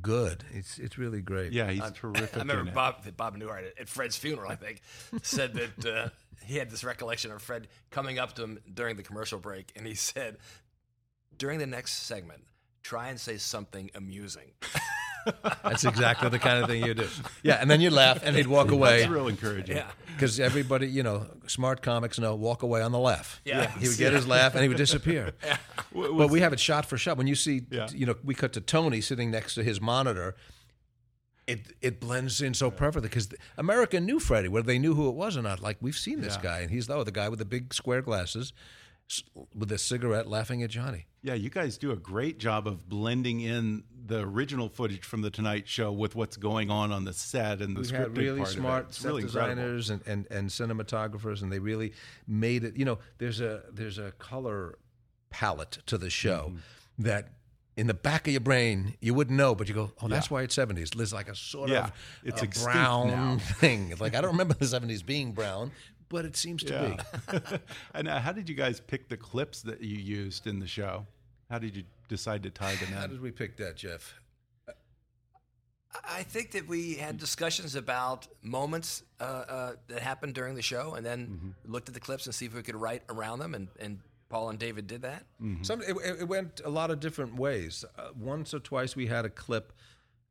good. It's it's really great. Yeah, he's terrific. I remember in it. Bob Bob Newhart at, at Fred's funeral. I think said that uh, he had this recollection of Fred coming up to him during the commercial break, and he said, "During the next segment, try and say something amusing." [LAUGHS] That's exactly the kind of thing you do. Yeah, and then you laugh, and he'd walk away. That's real encouraging. Yeah. Because everybody, you know, smart comics know walk away on the laugh. Yeah. he would get his laugh and he would disappear. [LAUGHS] Yeah. But we have it shot for shot. When you see, Yeah. you know, we cut to Tony sitting next to his monitor. It it blends in so perfectly because America knew Freddie, whether they knew who it was or not. Like we've seen this Yeah. guy, and he's though the guy with the big square glasses, with a cigarette, laughing at Johnny. Yeah, you guys do a great job of blending in the original footage from the Tonight Show with what's going on on the set and the we scripted had really part of it. smart It's set really incredible. designers and, and, and cinematographers, and they really made it. You know, there's a there's a color palette to the show Mm-hmm. that in the back of your brain you wouldn't know, but you go, oh, that's why it's 70s. There's like a sort Yeah, of it's a brown now. [LAUGHS] thing. Like I don't remember the 70s being brown, but it seems to Yeah. be. [LAUGHS] and uh, how did you guys pick the clips that you used in the show? How did you decide to tie the them [SIGHS] How did we pick that, Jeff? I think that we had discussions about moments uh, uh, that happened during the show, and then Mm-hmm. looked at the clips and see if we could write around them. And, and Paul and David did that. Some it, it it went a lot of different ways. Uh, once or twice we had a clip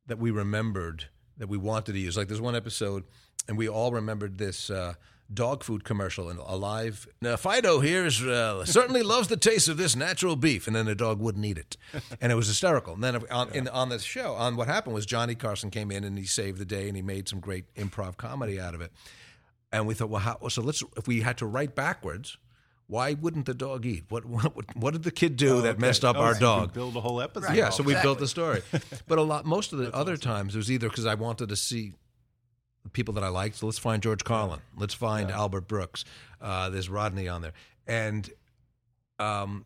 that we remembered that we wanted to use. Like there's one episode, and we all remembered this uh, dog food commercial in Alive. Now Fido here is uh, certainly loves the taste of this natural beef, and then the dog wouldn't eat it, [LAUGHS] and it was hysterical. And then on in, on this show, on what happened was Johnny Carson came in and he saved the day, and he made some great improv comedy out of it. And we thought, well, how, so let's if we had to write backwards. Why wouldn't the dog eat? What [LAUGHS] what, what did the kid do that messed up Oh, our so you can dog? Build a whole episode. yeah, off so we that. built the story. But a lot, most of the [LAUGHS] other times, it was either because I wanted to see people that I liked. So let's find George Carlin. Let's find Albert Brooks. Uh, there's Rodney on there, and um,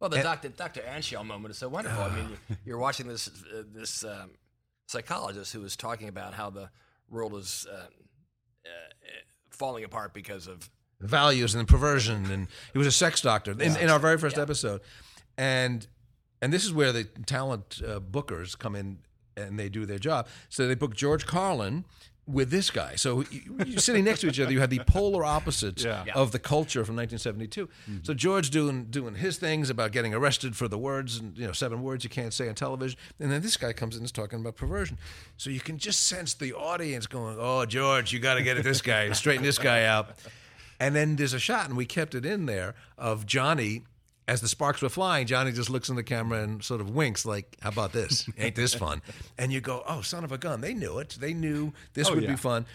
Well, the And- Dr. Dr. Anshel moment is so wonderful. I mean, you- you're watching this uh, this um, psychologist who is talking about how the world is uh, uh, falling apart because of values and perversion, and he was a sex doctor in, in our very first episode, and and this is where the talent uh, bookers come in and they do their job. So they book George Carlin with this guy. So you, you're sitting next to each other. You had the polar opposites Yeah. Yeah. of the culture from 1972. So George doing doing his things about getting arrested for the words and you know seven words you can't say on television, and then this guy comes in and is talking about perversion. So you can just sense the audience going, "Oh, George, you got to get at this guy, straighten this guy out." And then there's a shot, and we kept it in there of Johnny. As the sparks were flying, Johnny just looks in the camera and sort of winks, like, "How about this? Ain't this fun?" [LAUGHS] And you go, "Oh, son of a gun! They knew it. They knew this Oh, would yeah. be fun."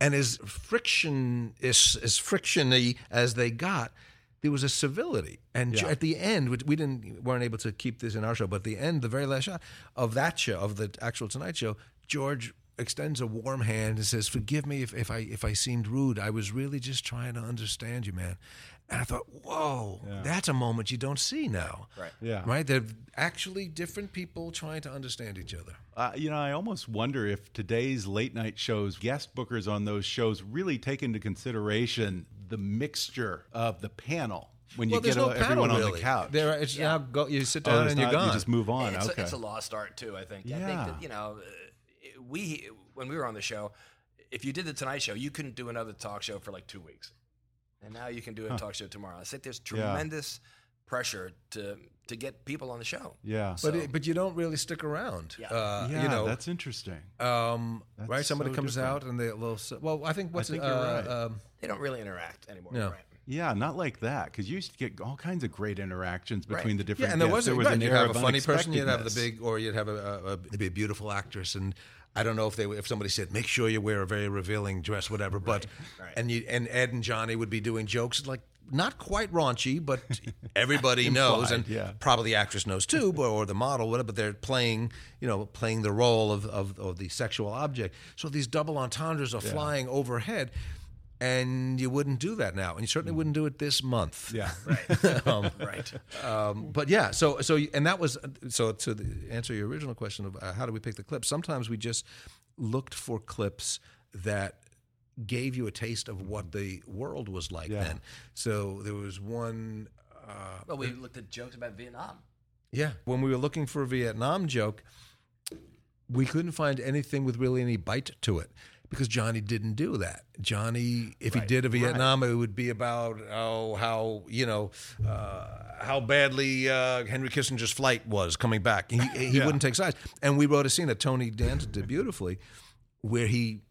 And as friction is as frictiony as they got, there was a civility. And Yeah. at the end, which we didn't weren't able to keep this in our show, but at the end, the very last shot of that show, of the actual Tonight Show, George extends a warm hand and says, "Forgive me if, if I if I seemed rude. I was really just trying to understand you, man." And I thought, "Whoa, that's a moment you don't see now." Right. Yeah. Right? They're actually different people trying to understand each other. Uh, you know, I almost wonder if today's late night shows, guest bookers on those shows really take into consideration the mixture of the panel when you well, get there's no panel everyone on really. the couch. There, it's now go, you sit Oh, down there's and you're not- gone. You just move on. it's, okay. a, it's a lost art too. I think. I think Yeah. that you know, we when we were on the show, if you did the Tonight Show, you couldn't do another talk show for like two weeks, and now you can do a talk show tomorrow. I think there's Yeah. tremendous pressure to to get people on the show. yeah. but it, but you don't really stick around. Yeah. Uh, yeah, you know, that's interesting. um, That's right? Somebody so comes different. out and they will. Well, I think what's think it, you're uh, right. um, They don't really interact anymore. No. Right. Yeah, not like that because you used to get all kinds of great interactions Right. between the different. yeah, and there guests. was, there was right, an you'd air have of a funny person, you'd have the big, or you'd have a, a, a, maybe a beautiful actress, and I don't know if they if somebody said make sure you wear a very revealing dress, whatever. But right. and you and Ed and Johnny would be doing jokes like not quite raunchy, but everybody [LAUGHS] knows, and yeah. probably the actress knows too, but, or the model, whatever. But they're playing, you know, playing the role of of, of the sexual object. So these double entendres are flying overhead. And you wouldn't do that now, and you certainly wouldn't do it this month. Yeah, [LAUGHS] [LAUGHS] um, [LAUGHS] Right. um, but yeah, so so and that was so to the, answer your original question of uh, how do we pick the clips. Sometimes we just looked for clips that gave you a taste of what the world was like Yeah. then. So there was one. Uh, Well, we looked at jokes about Vietnam. yeah, when we were looking for a Vietnam joke, we couldn't find anything with really any bite to it because Johnny didn't do that. Johnny, if he did a Vietnam, it would be about oh how you know uh, how badly uh, Henry Kissinger's flight was coming back. He, he [LAUGHS] Yeah. wouldn't take sides. And we wrote a scene that Tony Danza did beautifully, where he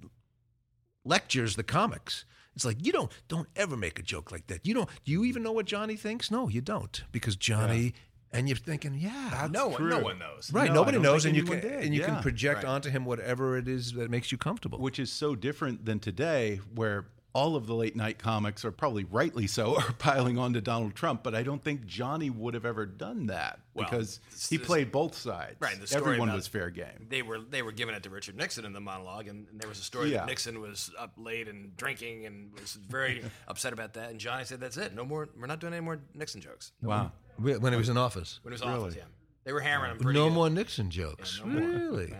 lectures the comics. It's like you don't don't ever make a joke like that. You don't. Do you even know what Johnny thinks? No, you don't, because Johnny. And you're thinking, yeah, no one, no one knows. Right, No, nobody knows, and you can did. and you Yeah. can project Right. onto him whatever it is that makes you comfortable. which is so different than today, where all of the late night comics are probably rightly so [LAUGHS] are piling on to Donald Trump. But I don't think Johnny would have ever done that Well, because he played both sides. Right, the story Everyone about- was fair game. They were they were giving it to Richard Nixon in the monologue, and, and there was a story Yeah. that Nixon was up late and drinking and was very [LAUGHS] upset about that. And Johnny said, "That's it. No more. We're not doing any more Nixon jokes." Wow. When he was in office, When it was office, yeah, they were hammering him. Pretty no good. more Nixon jokes. no more. really? Yeah.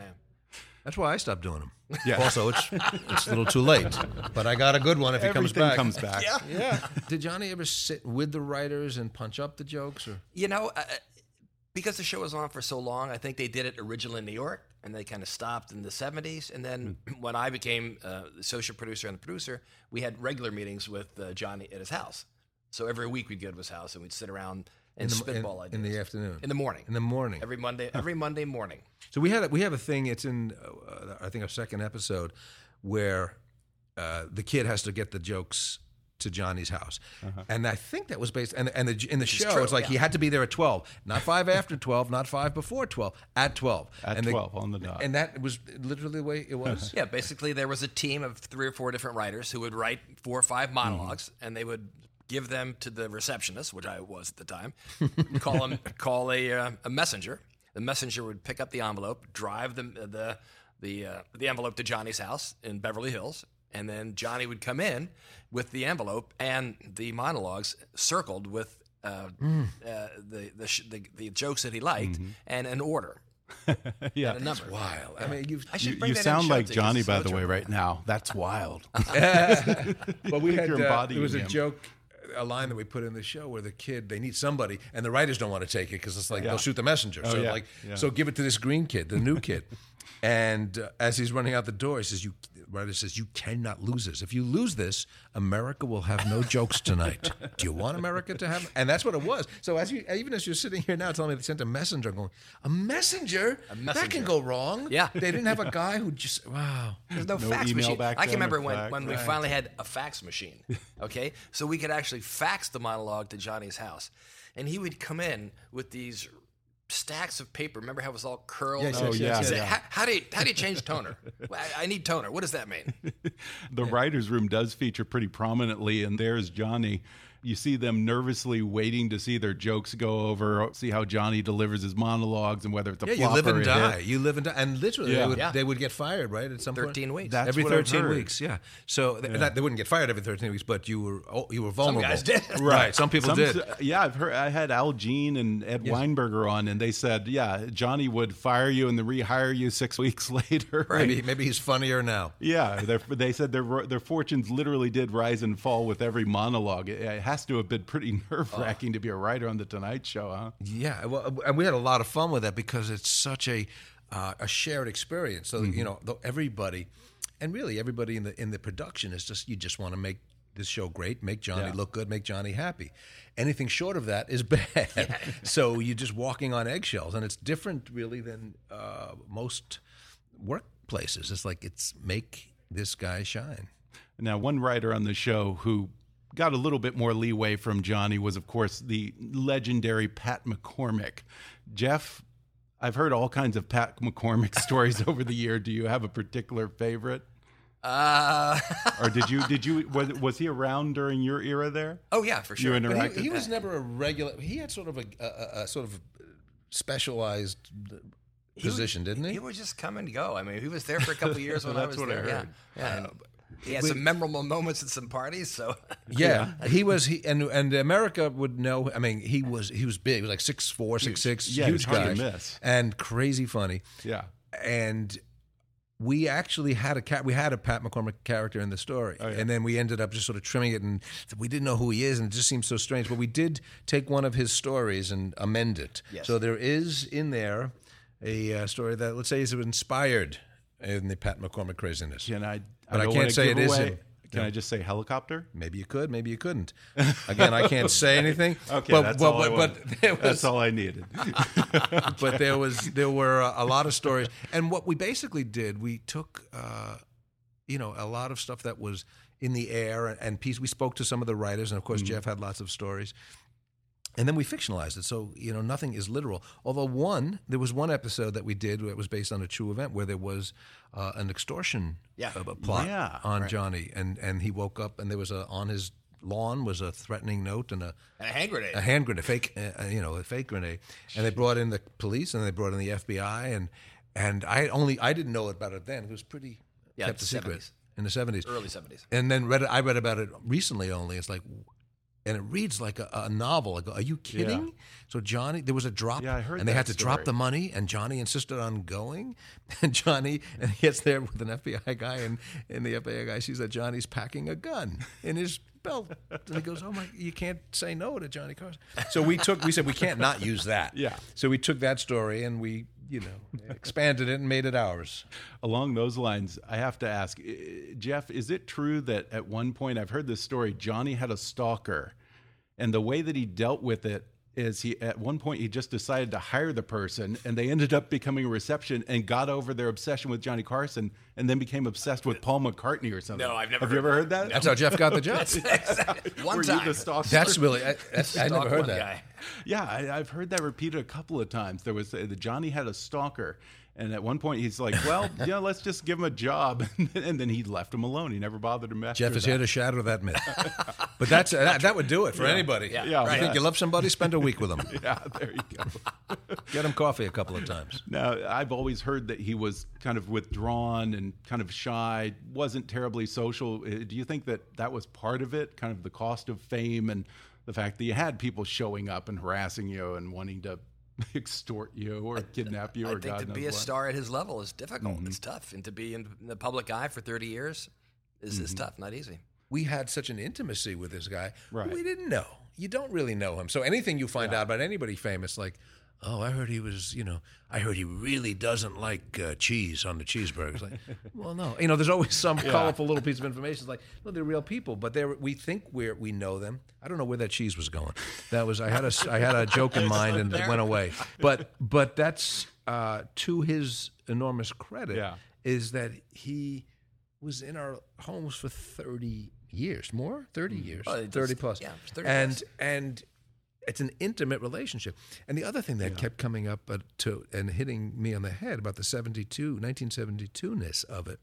That's why I stopped doing them. [LAUGHS] Yeah. Also, it's it's a little too late, but I got a good one if he comes back. comes back. Yeah. Yeah. Did Johnny ever sit with the writers and punch up the jokes? Or You know, uh, because the show was on for so long, I think they did it originally in New York, and they kind of stopped in the 70s. And then when I became uh, the associate producer and the producer, we had regular meetings with uh, Johnny at his house. So every week we'd go to his house and we'd sit around and in the, spitball in, ideas in the afternoon, in the morning, in the morning. every Monday, every Monday morning. So we had a, we have a thing. It's in uh, I think our second episode where uh, the kid has to get the jokes to Johnny's house, and I think that was based and and the, in the show true, it's like yeah. he had to be there at twelve, not five after twelve, not five before twelve, at twelve, At and the- 12 on the dot. and that was literally the way it [LAUGHS] was. Yeah, basically there was a team of three or four different writers who would write four or five monologs, and they would give them to the receptionist, which I was at the time. [LAUGHS] call him, call a, uh, a messenger. The messenger would pick up the envelope, drive the the the uh, the envelope to Johnny's house in Beverly Hills, and then Johnny would come in with the envelope and the monologues circled with. Uh, uh, the, the, sh- the the jokes that he liked and an order [LAUGHS] yeah. and a number. Wild. I mean, you've I should You, bring you that in sound like Johnny, by so the way, right now. That's wild. [LAUGHS] But we had You're uh, embodying there was a him. joke, a line that we put in the show where the kid they need somebody, and the writers don't want to take it because it's like Yeah. they'll shoot the messenger. Oh, so yeah, like, yeah. so give it to this green kid, the new kid. [LAUGHS] And uh, as he's running out the door, he says, "You." Writer says, "You cannot lose this. If you lose this, America will have no jokes tonight. Do you want America to have?" And that's what it was. So as you, even as you're sitting here now, telling me they sent a messenger, I'm going, "A messenger? That can go wrong." Yeah. they didn't have a guy who just wow. There's no, No fax email machine. back I can remember when, fax. when we Right. finally had a fax machine. [LAUGHS] Okay, so we could actually fax the monologue to Johnny's house, and he would come in with these stacks of paper. Remember how it was all curled? Yes, yes, Oh, yes, said, yeah. How, how do you how do you change toner? [LAUGHS] Well, I, I need toner. What does that mean? [LAUGHS] The writer's room does feature pretty prominently, and there's Johnny. You see them nervously waiting to see their jokes go over, see how Johnny delivers his monologues, and whether it's a Yeah, you flop live or and a die. hit. You live and die, and literally Yeah. they, would, Yeah. they would get fired, right? At some point, Thirteen weeks. That's every thirteen weeks. Yeah. So th- not- they wouldn't get fired every thirteen weeks, but you were oh, you were vulnerable. Some guys did. [LAUGHS] right? Some people Some- did. Yeah, I've heard. I had Al Jean and Ed Weinberger on, and they said, yeah, Johnny would fire you and then rehire you six [LAUGHS] weeks later. Maybe maybe he's funnier now. Yeah, they said their their fortunes literally did rise and fall with every monologue. It, it has to have been pretty [LAUGHS] nerve wracking to be a writer on the Tonight Show, huh? Yeah, well, and we had a lot of fun with that because it's such a uh, a shared experience. So Mm-hmm. you know, everybody, and really everybody in the in the production is just you just want to make this show great, make Johnny Yeah. look good, make Johnny happy. Anything short of that is [LAUGHS] bad. [LAUGHS] so you're just walking on eggshells, and it's different really than uh, most workplaces. It's like it's make this guy shine. Now, one writer on the show who got a little bit more leeway from Johnny was, of course, the legendary Pat McCormick. Jeff, I've heard all kinds of Pat McCormick [LAUGHS] stories over the year. Do you have a particular favorite? Uh, Or did you did you was, [LAUGHS] was he around during your era there? oh yeah, for sure. You But interacted. he, he was never a regular. He had sort of a, a, a sort of specialized position, didn't he? He was just come and go. I mean, he was there for a couple of [LAUGHS] years when I was what I there. Yeah, yeah. And he had some memorable moments at some parties. So [LAUGHS] Yeah, [LAUGHS] he was. He and and America would know. I mean, he was he was big. He was like six four, six six, Yeah, huge guy, and crazy funny. Yeah. And we actually had a cat. We had a Pat McCormick character in the story, and then we ended up just sort of trimming it, and we didn't know who he is, and it just seemed so strange. But we did take one of his stories and amend it. Yes. So there is in there a uh, story that let's say is inspired in the Pat McCormick craziness. Can I? But I don't can't say it isn't. Can I just say helicopter? Maybe you could, maybe you couldn't. Again, I can't say anything. [LAUGHS] Okay, but, that's but, all I but, was, That's all I needed. [LAUGHS] but there was [LAUGHS] there were a, a lot of stories, and what we basically did, we took, uh, you know, a lot of stuff that was in the air, and, and piece. We spoke to some of the writers, and of course, Jeff had lots of stories. And then we fictionalized it, so you know nothing is literal. Although one, there was one episode that we did that was based on a true event, where there was uh, an extortion Yeah. uh, plot Yeah, on Johnny, and and he woke up and there was a on his lawn was a threatening note and a and a hand grenade. a hand grenade, fake, uh, you know, a fake grenade, and they brought in the police and they brought in the FBI, and and I only I didn't know about it then. It was pretty Yeah, kept a the secret 70s. in the seventies, Early seventies. and then read it, I read about it recently only. It's like. And it reads like a, a novel. I go, are you kidding? Yeah. So Johnny, there was a drop, Yeah, I heard and they had to drop the money, and Johnny insisted on going. [LAUGHS] And Johnny, and he gets there with an FBI guy, and, and the FBI guy sees that Johnny's packing a gun in his belt, and he goes, "Oh my, you can't say no to Johnny Carson." So we took, we said we can't not use that. [LAUGHS] Yeah. So we took that story and we you know, expanded it and made it ours. Along those lines, I have to ask, Jeff, is it true that at one point I've heard this story? Johnny had a stalker, and the way that he dealt with it is he at one point he just decided to hire the person and they ended up becoming a reception and got over their obsession with Johnny Carson and then became obsessed with Paul McCartney or something. No, I've never Have you heard ever heard that? That's how Jeff got the [LAUGHS] job. One Were time. you the stalker? That's really, I, that's, I never heard that. guy. Yeah, I, I've heard that repeated a couple of times. There was uh, the Johnny had a stalker, and at one point he's like, "Well, [LAUGHS] yeah, let's just give him a job," [LAUGHS] and then he left him alone. He never bothered him. After Jeff is that. here to shatter that myth. [LAUGHS] but that's that, that would do it for anybody. Yeah, Yeah, You think you love somebody? Spend a week with them. Yeah, there you go. Get him coffee a couple of times. Now, I've always heard that he was kind of withdrawn and kind of shy, wasn't terribly social. Uh, Do you think that that was part of it, kind of the cost of fame and the fact that you had people showing up and harassing you and wanting to [LAUGHS] extort you or kidnap you I or think God to knows be a what? star at his level is difficult. Mm-hmm. It's tough, and to be in the public eye for 30 years is, Mm-hmm. is tough, not easy. We had such an intimacy with this guy. Right. We didn't know. You don't really know him. So anything you find out about anybody famous, like, oh, I heard he was, you know, I heard he really doesn't like uh, cheese on the cheeseburgers. Like, [LAUGHS] well, no. You know, there's always some colorful little piece of information. It's like, no, they're real people, but they're, we think we're, we know them. I don't know where that cheese was going. That was, I had a, I had a joke in [LAUGHS] mind and it went away. But, but that's uh, to his enormous credit Yeah. is that he was in our homes for 30 years, more 30 years, Oh, it 30 plus. yeah, 30 and plus. and it's an intimate relationship. And the other thing that kept coming up uh, to and hitting me on the head about the 72 1972ness of it.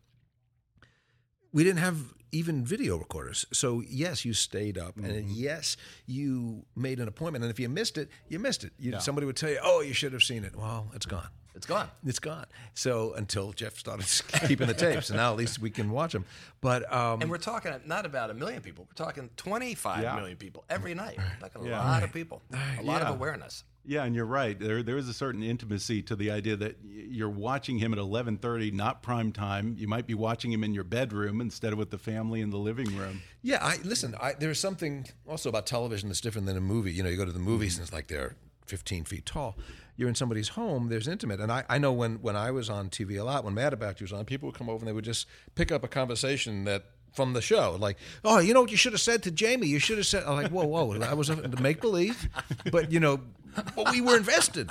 We didn't have even video recorders. So yes, you stayed up and Mm-hmm. yes, you made an appointment and if you missed it, you missed it. You, somebody would tell you, "Oh, you should have seen it." Well, it's gone. It's gone. It's gone. So until Jeff started [LAUGHS] keeping the tapes, and now at least we can watch them. But um, And we're talking not about a million people. We're talking twenty-five million Yeah. people every night. Like a Yeah. lot of people. A lot of awareness. Yeah, and you're right. There, there is a certain intimacy to the idea that you're watching him at 11:30, not prime time. You might be watching him in your bedroom instead of with the family in the living room. Yeah, I listen. I, there's something also about television that's different than a movie. You know, you go to the movies mm-hmm. and it's like they're 15 feet tall. You're in somebody's home. There's intimate, and I, I know when when I was on TV a lot, when Mad About You was on, people would come over and they would just pick up a conversation that from the show, like, oh, you know what you should have said to Jamie? You should have said, I'm like, whoa, whoa, I was a make believe, but you know, but we were invested.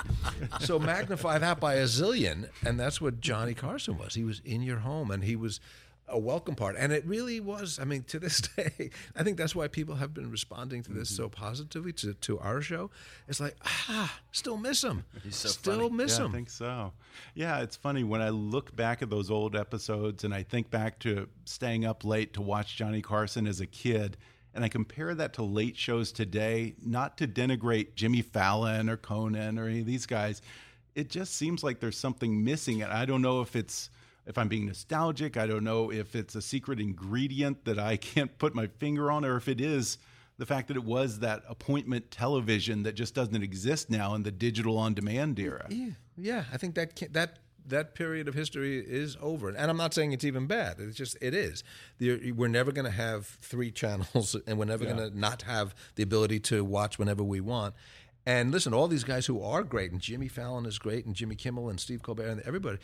So magnify that by a zillion, and that's what Johnny Carson was. He was in your home, and he was a welcome part. And it really was. I mean, to this [LAUGHS] day, I think that's why people have been responding to this so positively to, to our show. It's like, ah, still miss him. [LAUGHS] so still funny. miss yeah, him. I think so. Yeah, it's funny when I look back at those old episodes and I think back to staying up late to watch Johnny Carson as a kid. And I compare that to late shows today, not to denigrate Jimmy Fallon or Conan or any of these guys. It just seems like there's something missing. And I don't know if it's if I'm being nostalgic. I don't know if it's a secret ingredient that I [LAUGHS] can't put my finger on, or if it is the fact that it was that appointment television that just doesn't exist now in the digital on demand era. Yeah, yeah. I think that that that period of history is over, and I'm not saying it's even bad. It's just it is. We're never going to have three [LAUGHS] channels, and we're never going to not have the ability to watch whenever we want. And listen, all these guys who are great, and Jimmy Fallon is great, and Jimmy Kimmel and Steve Colbert, and everybody,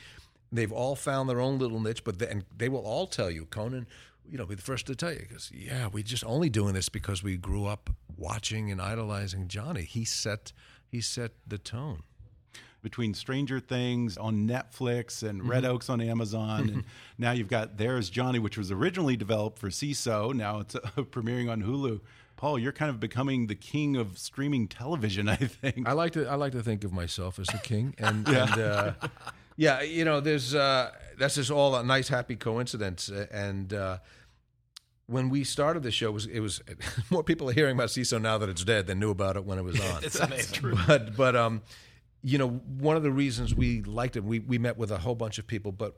they've all found their own little niche. But they, and they will all tell you, Conan. You know, be the first to tell you because yeah, we're just only doing this because we grew up watching and idolizing Johnny. He set he set the tone. between Stranger Things on Netflix and Red Oaks on Amazon, and [LAUGHS] now you've got There's Johnny, which was originally developed for Seeso. Now it's uh, [LAUGHS] premiering on Hulu. Paul, you're kind of becoming the king of streaming television, I think. I like to I like to think of myself as a king, and [LAUGHS] yeah, and, uh, yeah you know, there's uh, that's just all a nice happy coincidence, uh, and uh, when we started the show, it was it was [LAUGHS] more people are hearing about Seeso now that it's dead than knew about it when it was [LAUGHS] on. It's amazing. but but um, you know, one of the reasons we liked it, we we met with a whole bunch of people, but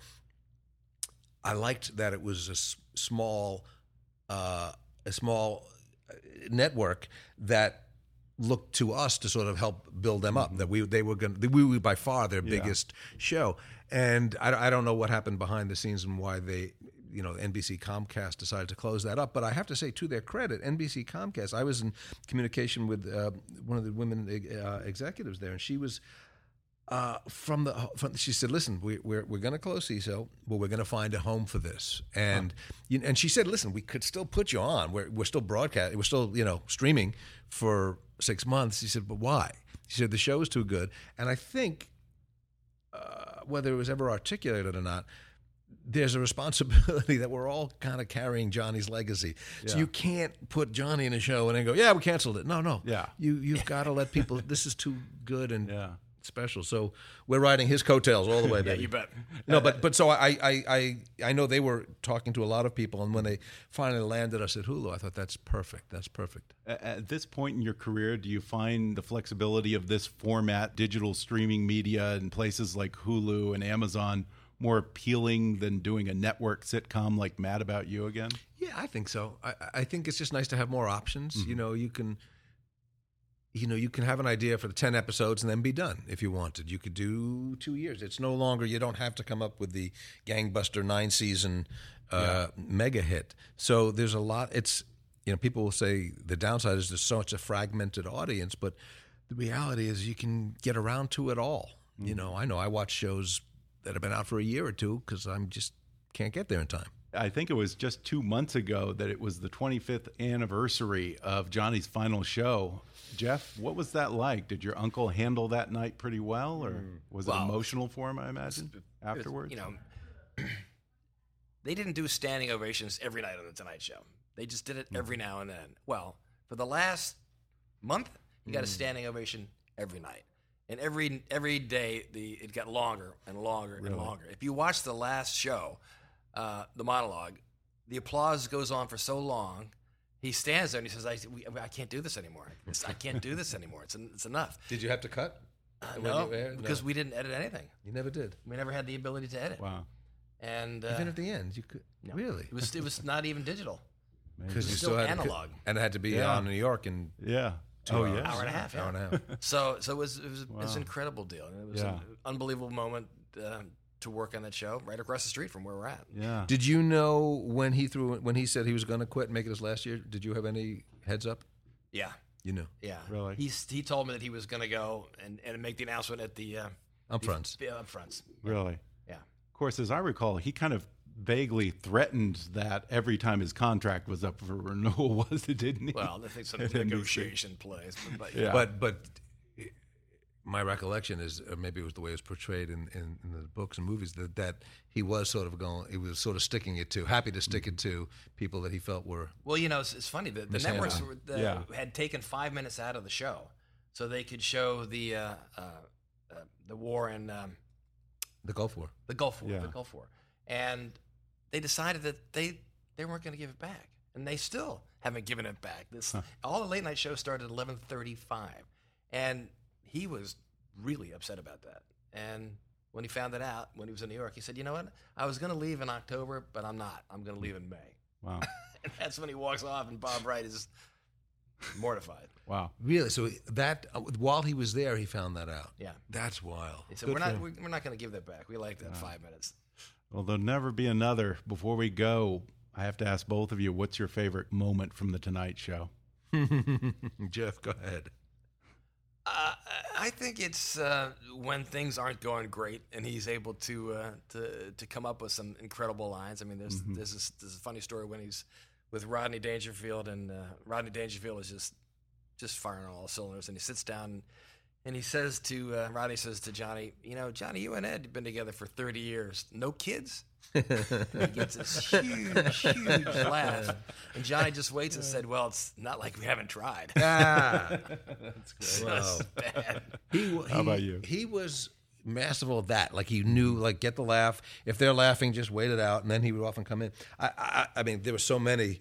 I liked that it was a s- small, uh, a small uh, network that looked to us to sort of help build them up. That we they were going to we were by far their biggest show, and I, I don't know what happened behind the scenes and why they. You know, NBC Comcast decided to close that up. But I have to say, to their credit, NBC Comcast, I was in communication with uh, one of the women uh, executives there, and she was uh, from the from she said, "Listen, we, we're we're going to close Seeso, but we're going to find a home for this." And you, and she said, "Listen, we could still put you on. We're we're still broadcast. We're still you know streaming for six months." He said, "But why?" He said, "The show is too good." And I think uh, whether it was ever articulated or not. There's a responsibility [LAUGHS] that we're all kind of carrying Johnny's legacy. So you can't put Johnny in a show and then go, "Yeah, we canceled it." No, no. Yeah. You you've got to let people. This is too good and Yeah. Special. So we're riding his coattails all the way, [LAUGHS] Yeah, baby. you bet. No, but but so I, I I I know they were talking to a lot of people, and when they finally landed us at Hulu, I thought that's perfect. That's perfect. At this point in your career, do you find the flexibility of this format, digital streaming media, and places like Hulu and Amazon, more appealing than doing a network sitcom like Mad About You again? Yeah, I think so. I, I think it's just nice to have more options. Mm-hmm. You know, you can, you know, you can have an idea for the ten episodes and then be done if you wanted. You could do two years. It's no longer. You don't have to come up with the gangbuster nine season uh, mega hit. So there's a lot. It's you know, people will say the downside is there's such a fragmented audience, but the reality is you can get around to it all. You know, I know I watch shows that have been out for a year or two because I'm just can't get there in time. I think it was just two months ago that it was the 25th anniversary of Johnny's final show. Jeff, what was that like? Did your uncle handle that night pretty well, or was it emotional for him? I imagine afterwards. You know, [CLEARS THROAT] they didn't do standing ovations every night on the Tonight Show. They just did it every now and then. Well, for the last month, you Mm. got a standing ovation every night, and every every day the it got longer and longer and longer. If you watch the last show, uh, the monologue, the applause goes on for so long. He stands there and he says, "I, we, I can't do this anymore. It's, I can't do this anymore. It's, it's enough." [LAUGHS] Did you have to cut? When no, you aired? because we didn't edit anything. You never did. We never had the ability to edit. wow, And uh, Even at the end, you could no. really it was it was not even digital. because you still still had analog. To, and it had to be Yeah. on New York and yeah. two oh hours. yeah, Hour and a half, Hour and a half. So so it was it was, it was an incredible deal. It was Yeah. an unbelievable moment uh, to work on that show right across the street from where we're at. yeah. Did you know when he threw when he said he was going to quit and make it his last year? Did you have any heads up? Yeah, You knew yeah. Really? He's he told me that he was going to go and, and make the announcement at the uh, up fronts. the up fronts. Really? Yeah. Of course, as I recall, he kind of vaguely threatened that every time his contract was up for renewal, [LAUGHS] was it? Didn't he? Well, I think some [LAUGHS] negotiation plays, but, but Yeah. But but my recollection is, or maybe it was the way it was portrayed in, in, in the books and movies, that, that he was sort of going, he was sort of sticking it to, happy to stick it to people that he felt were. Well, you know, it's, it's funny. The, the networks were, the, Yeah. had taken five minutes out of the show, so they could show the uh, uh, uh, the war in um, The Gulf War. the Gulf War, Yeah. the Gulf War, and they decided that they they weren't going to give it back, and they still haven't given it back. This all the late night shows started at eleven thirty five, and he was really upset about that. And when he found it out, when he was in New York, he said, "You know what? I was going to leave in October, but I'm not. I'm going to leave in May." wow, [LAUGHS] And that's when he walks off, and Bob Wright is mortified. wow. Really? So that, uh, while he was there, he found that out. Yeah. That's wild. He said, Good "We're not. We're, we're not going to give that back. We like that five minutes." Well, there'll never be another. Before we go, I have to ask both of you, what's your favorite moment from the Tonight Show? [LAUGHS] Jeff, go ahead. Uh, I think it's uh, when things aren't going great, and he's able to uh, to to come up with some incredible lines. I mean, there's there's, this, there's a funny story when he's with Rodney Dangerfield, and uh, Rodney Dangerfield is just just firing all cylinders, and he sits down. And he says to uh, Rodney says to Johnny, you know, Johnny, you and Ed have been together for thirty years. No kids. [LAUGHS] he gets this huge, huge laugh, and Johnny just waits and said, "Well, it's not like we haven't tried." Ah, [LAUGHS] It's Wow. bad. he, he, How about you? He was masterful at that. Like he knew, like get the laugh. If they're laughing, just wait it out, and then he would often come in. I, I, I mean, there were so many.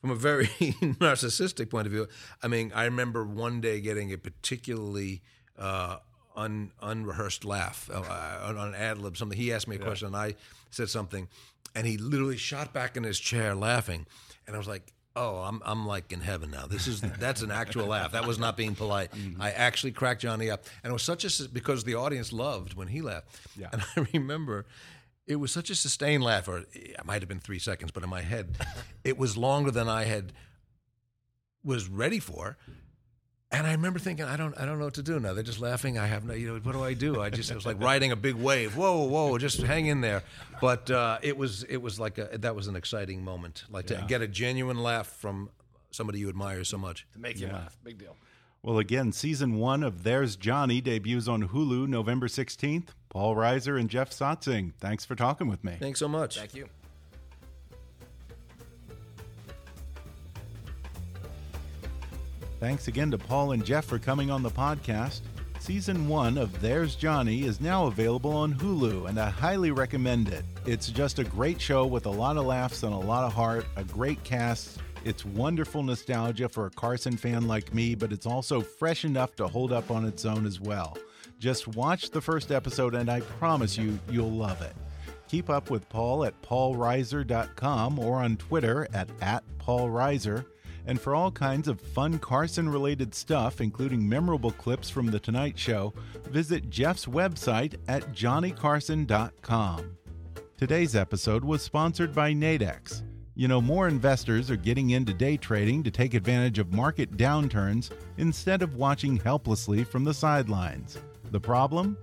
From a very [LAUGHS] narcissistic point of view, I mean, I remember one day getting a particularly uh, un, unrehearsed laugh uh, on an ad lib. Something he asked me a question, and I said something, and he literally shot back in his chair laughing, and I was like. Oh, I'm I'm like in heaven now. This is [LAUGHS] that's an actual laugh. That was not being polite. I actually cracked Johnny up, and it was such a because the audience loved when he laughed. Yeah. And I [LAUGHS] remember it was such a sustained laugh, or it might have been three seconds, but in my head, [LAUGHS] it was longer than I had was ready for. And I remember thinking, I don't, I don't know what to do now. They're just laughing. I have no, you know, what do I do? I just, it was like riding a big wave. Whoa, whoa, just hang in there. But uh, it was, it was like a, that was an exciting moment, like to get a genuine laugh from somebody you admire so much. To make you laugh. Big deal. Well, again, season one of There's Johnny debuts on Hulu November 16th. Paul Reiser and Jeff Sotzing, thanks for talking with me. Thanks so much. Thank you. Thanks again to Paul and Jeff for coming on the podcast. Season one of There's Johnny is now available on Hulu, and I highly recommend it. It's just a great show with a lot of laughs and a lot of heart, a great cast. It's wonderful nostalgia for a Carson fan like me, but it's also fresh enough to hold up on its own as well. Just watch the first episode, and I promise you, you'll love it. Keep up with Paul at paulreiser.com or on Twitter at, at paulreiser. And for all kinds of fun Carson related stuff, including memorable clips from The Tonight Show, visit Jeff's website at johnnycarson.com. Today's episode was sponsored by Nadex. You know, more investors are getting into day trading to take advantage of market downturns instead of watching helplessly from the sidelines. The problem?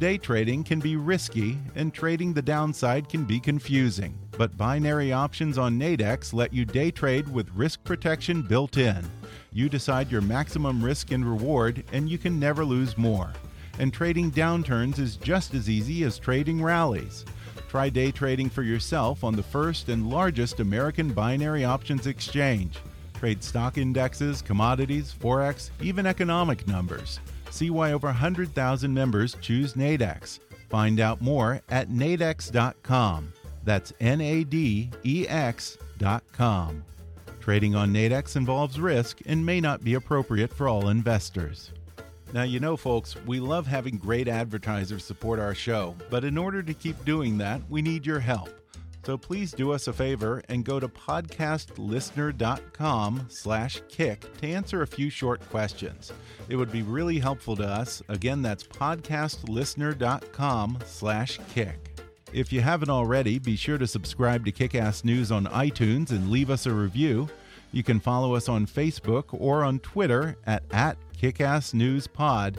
Day trading can be risky, and trading the downside can be confusing. But binary options on Nadex let you day trade with risk protection built in. You decide your maximum risk and reward, and you can never lose more. And trading downturns is just as easy as trading rallies. Try day trading for yourself on the first and largest American binary options exchange. Trade stock indexes, commodities, forex, even economic numbers. See why over 100,000 members choose Nadex. Find out more at nadex.com. That's N A D E X.com. Trading on Nadex involves risk and may not be appropriate for all investors. Now, you know, folks, we love having great advertisers support our show, but in order to keep doing that, we need your help. So please do us a favor and go to podcastlistener.com slash kick to answer a few short questions. It would be really helpful to us. Again, that's podcastlistener.com slash kick. If you haven't already, be sure to subscribe to Kickass News on iTunes and leave us a review. You can follow us on Facebook or on Twitter at, at KickassNewsPod.